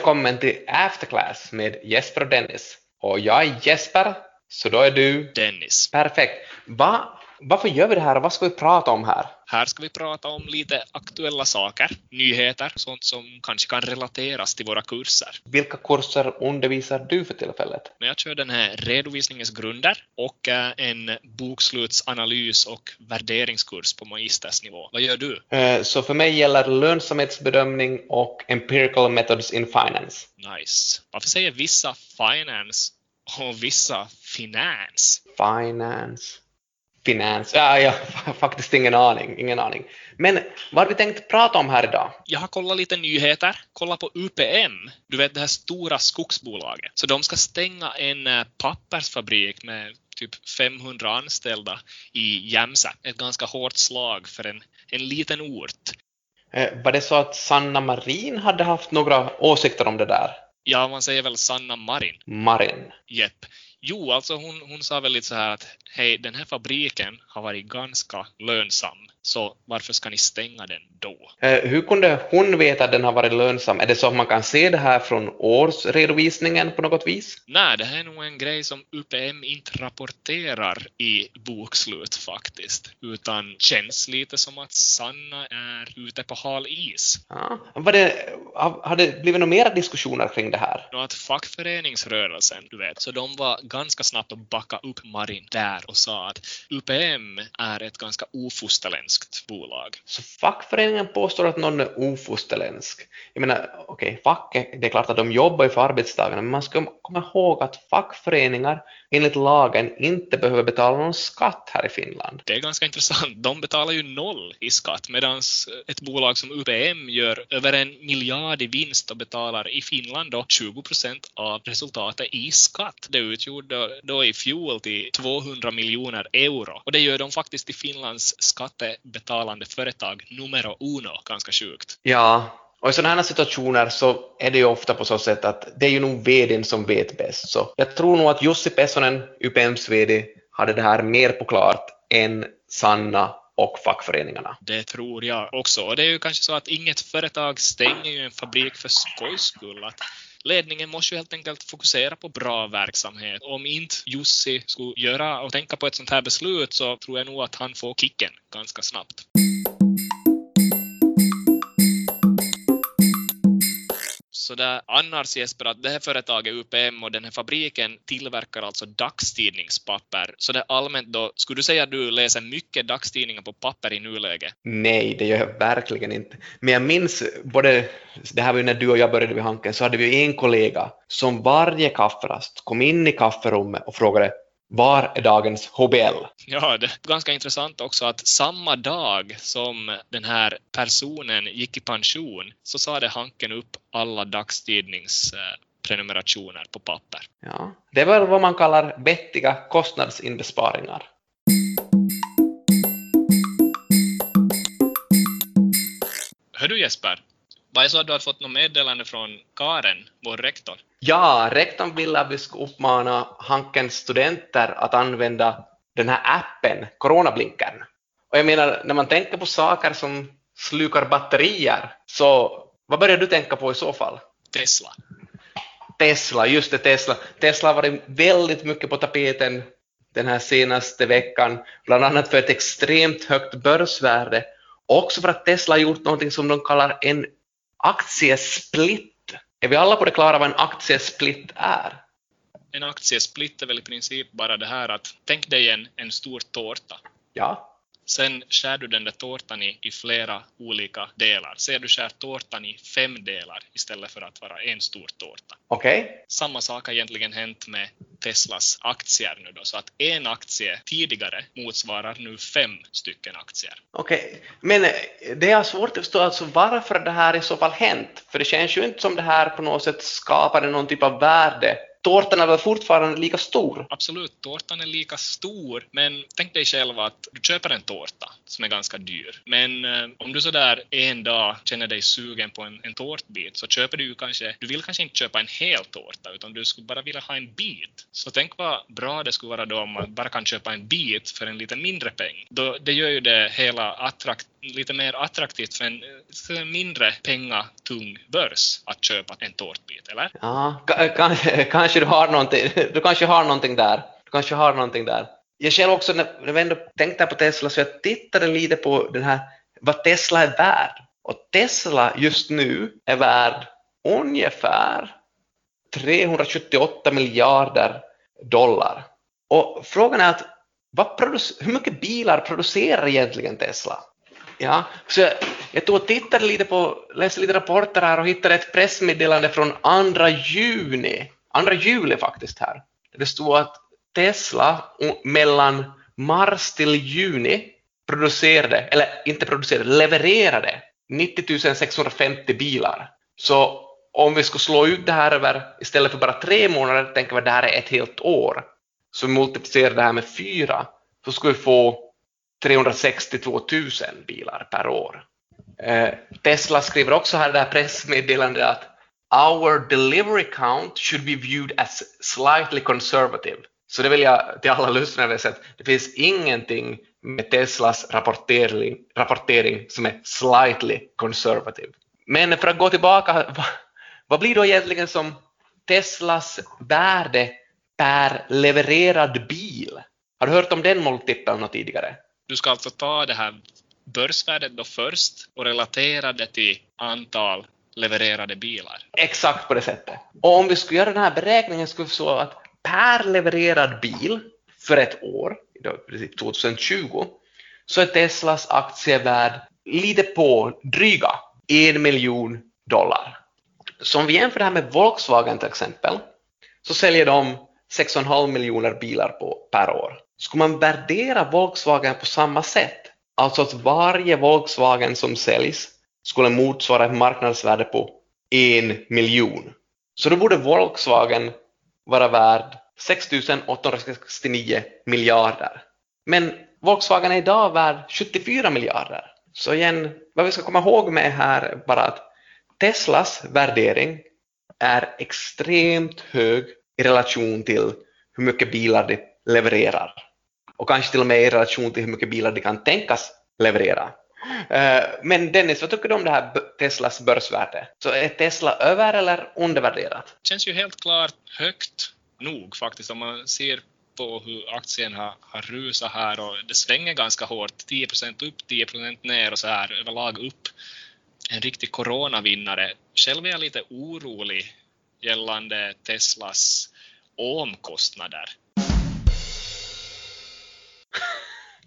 välkommen till Afterclass med Jesper och Dennis. Och jag är Jesper, så då är du... Dennis. Perfekt. Va, varför gör vi det här och vad ska vi prata om här? Här ska vi prata om lite aktuella saker, nyheter, sånt som kanske kan relateras till våra kurser. Vilka kurser undervisar du för tillfället? Jag kör den här redovisningens grunder och eh, en bokslutsanalys och värderingskurs på magistersnivå. Vad gör du? Eh, Så för mig gäller lönsamhetsbedömning och empirical methods in finance. Nice. Varför säger vissa finance och vissa finance? Finance. Finans. Ja, jag har faktiskt ingen aning. Ingen aning. Men vad har vi tänkt prata om här idag? Jag har kollat lite nyheter. Kolla på UPM, du vet det här stora skogsbolaget. Så de ska stänga en eh, pappersfabrik med typ 500 anställda i Jämsä. Ett ganska hårt slag för en, en liten ort. Eh, Var det så att Sanna Marin hade haft några åsikter om det där? Ja, man säger väl Sanna Marin. Marin. Jepp. Jo, alltså hon, hon sa väl lite så här att hej, den här fabriken har varit ganska lönsam, så varför ska ni stänga den då? Eh, Hur kunde hon veta att den har varit lönsam? Är det så att man kan se det här från årsredovisningen på något vis? Nej, det här är nog en grej som UPM inte rapporterar i bokslut faktiskt, utan känns lite som att Sanna är ute på hal is. Ja. Var det, har har det blivit några mera diskussioner kring det här? Att fackföreningsrörelsen, du vet, så de var ganska snabbt att backa upp Marin där och sa att UPM är ett ganska ofosterländskt bolag. Så fackföreningen påstår att någon är ofosterländsk. Jag menar, okej, facket, det är klart att de jobbar ju för arbetstagarna, men man ska komma ihåg att fackföreningar enligt lagen inte behöver betala någon skatt här i Finland. Det är ganska intressant. De betalar ju noll i skatt medan ett bolag som UPM gör över en miljard i vinst och betalar i Finland då 20 procent av resultatet i skatt. Det utgjorde då i fjol till 200 miljoner euro. Och det gör de faktiskt till Finlands skattebetalande företag numero uno. Ganska sjukt. Ja, och i sådana här situationer så är det ju ofta på så sätt att det är ju nog vdn som vet bäst. Så jag tror nog att Jussi Pessonen, UPMs vd, hade det här mer på klart än Sanna och fackföreningarna. Det tror jag också. Och det är ju kanske så att inget företag stänger ju en fabrik för skojs skull. Att ledningen måste ju helt enkelt fokusera på bra verksamhet. Om inte Jussi skulle göra och tänka på ett sånt här beslut så tror jag nog att han får kicken ganska snabbt. Så där, annars Jesper, att det här företaget UPM och den här fabriken tillverkar alltså dagstidningspapper. Så det allmänt då, skulle du säga att du läser mycket dagstidningar på papper i nuläget? Nej, det gör jag verkligen inte. Men jag minns både, det här var ju när du och jag började vid Hanken, så hade vi en kollega som varje kafferast kom in i kafferummet och frågade var är dagens HBL? Ja, det är ganska intressant också att samma dag som den här personen gick i pension så sa det Hanken upp alla dagstidningsprenumerationer på papper. Ja, det är väl vad man kallar vettiga kostnadsinbesparingar. Hör du Jesper, vad är så att du har fått något meddelande från Karen, vår rektor? Ja, rektorn vill att vi ska uppmana Hankens studenter att använda den här appen, Coronablinkern. Och jag menar, när man tänker på saker som slukar batterier, så vad börjar du tänka på i så fall? Tesla. Tesla, just det, Tesla. Tesla har varit väldigt mycket på tapeten den här senaste veckan, bland annat för ett extremt högt börsvärde, också för att Tesla har gjort någonting som de kallar en aktiesplit. Är vi alla på det klara vad en aktiesplit är? En aktiesplit är väl i princip bara det här att tänk dig en, en stor tårta. Ja, Sen skär du den där tårtan i, i flera olika delar. Säg du skär tårtan i fem delar istället för att vara en stor tårta. okej. Samma sak har egentligen hänt med Teslas aktier nu då, så att en aktie tidigare motsvarar nu fem stycken aktier. Okej, men eh, det är svårt att förstå alltså varför det här i så fall hänt, för det känns ju inte som det här på något sätt skapade någon typ av värde. Tårtan är väl fortfarande lika stor? Absolut, tårtan är lika stor, men tänk dig själv att du köper en tårta som är ganska dyr. Men eh, om du sådär en dag känner dig sugen på en, en tårtbit så köper du ju kanske, du vill kanske inte köpa en hel tårta utan du skulle bara vilja ha en bit. Så tänk vad bra det skulle vara då om man bara kan köpa en bit för en lite mindre peng. Då, det gör ju det hela attraktivt lite mer attraktivt för en, mindre pengatung börs att köpa en tårtbit, eller? Ja, kanske du har någonting, du kanske har någonting där. Du kanske har någonting där. Jag själv också, när vi ändå tänkte på Tesla, så jag tittade lite på den här, vad Tesla är värd. Och Tesla just nu är värd ungefär 378 miljarder dollar. Och frågan är att hur mycket bilar producerar egentligen Tesla? Ja, så jag, jag tog och tittade lite på, läste lite rapporter här och hittade ett pressmeddelande från 2 juni, 2 juli faktiskt här. Det stod att Tesla mellan mars till juni producerade, eller inte producerade, levererade 90 650 bilar. Så om vi skulle slå ut det här över, istället för bara tre månader, tänker vi att det här är ett helt år, så multiplicerar det här med fyra, så skulle vi få 362 000 bilar per år. Eh, Tesla skriver också här i det här pressmeddelandet att Our delivery count should be viewed as slightly conservative. Så det vill jag till alla lyssnare säga att det finns ingenting med Teslas rapportering, rapportering som är slightly conservative. Men för att gå tillbaka, vad blir då egentligen som Teslas värde per levererad bil? Har du hört om den multipeln tidigare? Du ska alltså ta det här börsvärdet då först och relatera det till antal levererade bilar. Exakt på det sättet. Och om vi skulle göra den här beräkningen skulle vi så att per levererad bil för ett år, 2020, så är Teslas aktie värd lite på dryga en miljon dollar. Så om vi jämför det här med Volkswagen till exempel, så säljer de 6,5 miljoner bilar på, per år. Skulle man värdera Volkswagen på samma sätt, alltså att varje Volkswagen som säljs skulle motsvara ett marknadsvärde på en miljon, så då borde Volkswagen vara värd 6 869 miljarder. Men Volkswagen är idag värd 74 miljarder. Så igen, vad vi ska komma ihåg med här bara att Teslas värdering är extremt hög i relation till hur mycket bilar de levererar. Och kanske till och med i relation till hur mycket bilar de kan tänkas leverera. Eh, men Dennis, vad tycker du om det här Teslas börsvärde? Så är Tesla över eller undervärderat? Det känns ju helt klart högt nog faktiskt om man ser på hur aktien har, har rusat här och det svänger ganska hårt, 10% upp, 10% ner och så här överlag upp. En riktig coronavinnare. Själv är jag lite orolig gällande Teslas omkostnader.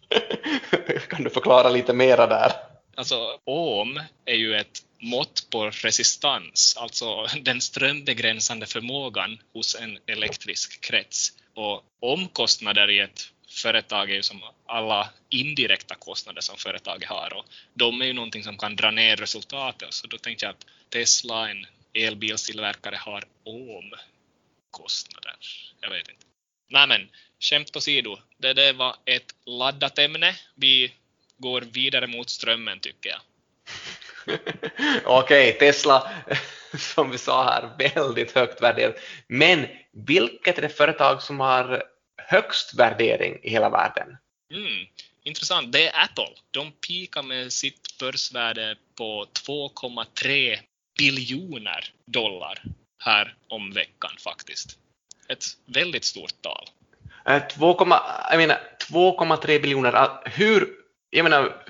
kan du förklara lite mera där? Alltså ohm är ju ett mått på resistans, alltså den strömbegränsande förmågan hos en elektrisk krets. Och omkostnader i ett företag är ju som alla indirekta kostnader som företaget har och de är ju någonting som kan dra ner resultatet. Så då tänkte jag att Tesla, en elbilstillverkare, har ohmkostnader. Jag vet inte. Nej men, skämt åsido, det, det var ett laddat ämne. Vi går vidare mot strömmen tycker jag. Okej, okay, Tesla, som vi sa här, väldigt högt värderat. Men vilket är det företag som har högst värdering i hela världen? Mm, intressant, det är Apple. De pikar med sitt börsvärde på 2,3 biljoner dollar här om veckan faktiskt. Ett väldigt stort tal. 2,3 eh, biljoner, hur, jag menar,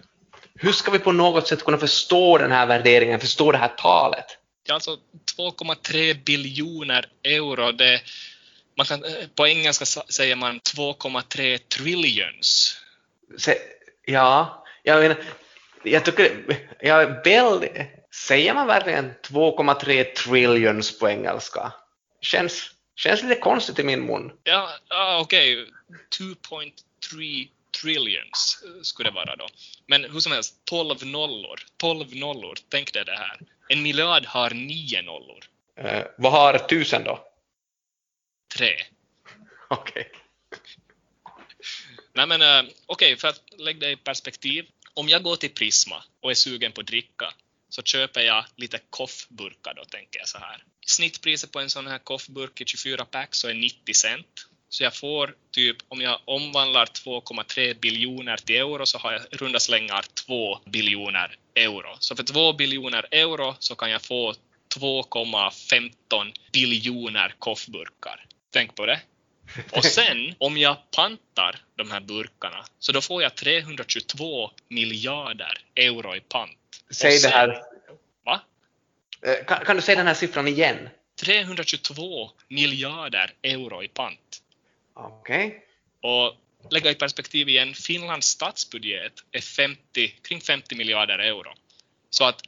hur ska vi på något sätt kunna förstå den här värderingen, förstå det här talet? Ja, alltså 2,3 biljoner euro, det, man kan, på engelska säger man 2,3 trillions. ja, jag menar, jag tycker, jag är väldigt, säger man verkligen 2,3 trillions på engelska? Känns, känns lite konstigt i min mun. Ja, ja okej, okay. 2,3 trillions eh, skulle det vara då. Men hur som helst, 12 nollor. 12 nollor, tänk dig det här. En miljard har nio nollor. Eh, vad har tusen då? Tre. Okej. Okay. Nej men eh, okej, okay, för att lägga det i perspektiv. Om jag går till Prisma och är sugen på dricka så köper jag lite koffburkar då, tänker jag så här. Snittpriset på en sån här koffburk i 24 pack så är 90 cent. Så jag får typ, om jag omvandlar 2,3 biljoner till euro så har jag runda slängar 2 biljoner euro. Så för 2 biljoner euro så kan jag få 2,15 biljoner koffburkar. Tänk på det. Och sen, om jag pantar de här burkarna, så då får jag 322 miljarder euro i pant. Säg sen, det här. Va? Eh, kan, kan, du säga den här siffran igen? 322 miljarder euro i pant. Okej. Okay. Och lägga i perspektiv igen, Finlands statsbudget är 50, kring 50 miljarder euro. Så att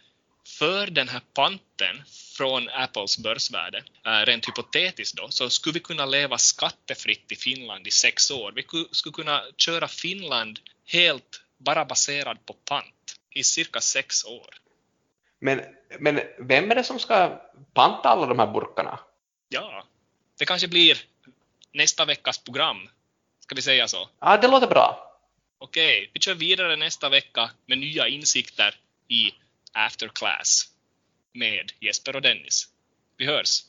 för den här panten från Apples börsvärde, äh, rent hypotetiskt då, så skulle vi kunna leva skattefritt i Finland i sex år. Vi skulle kunna köra Finland helt bara baserad på pant i cirka sex år. Men, men vem är det som ska panta alla de här burkarna? Ja, det kanske blir nästa veckas program. Ska vi säga så? Ja, det låter bra. Okej, vi kör vidare nästa vecka med nya insikter i After Class med Jesper och Dennis. Vi hörs!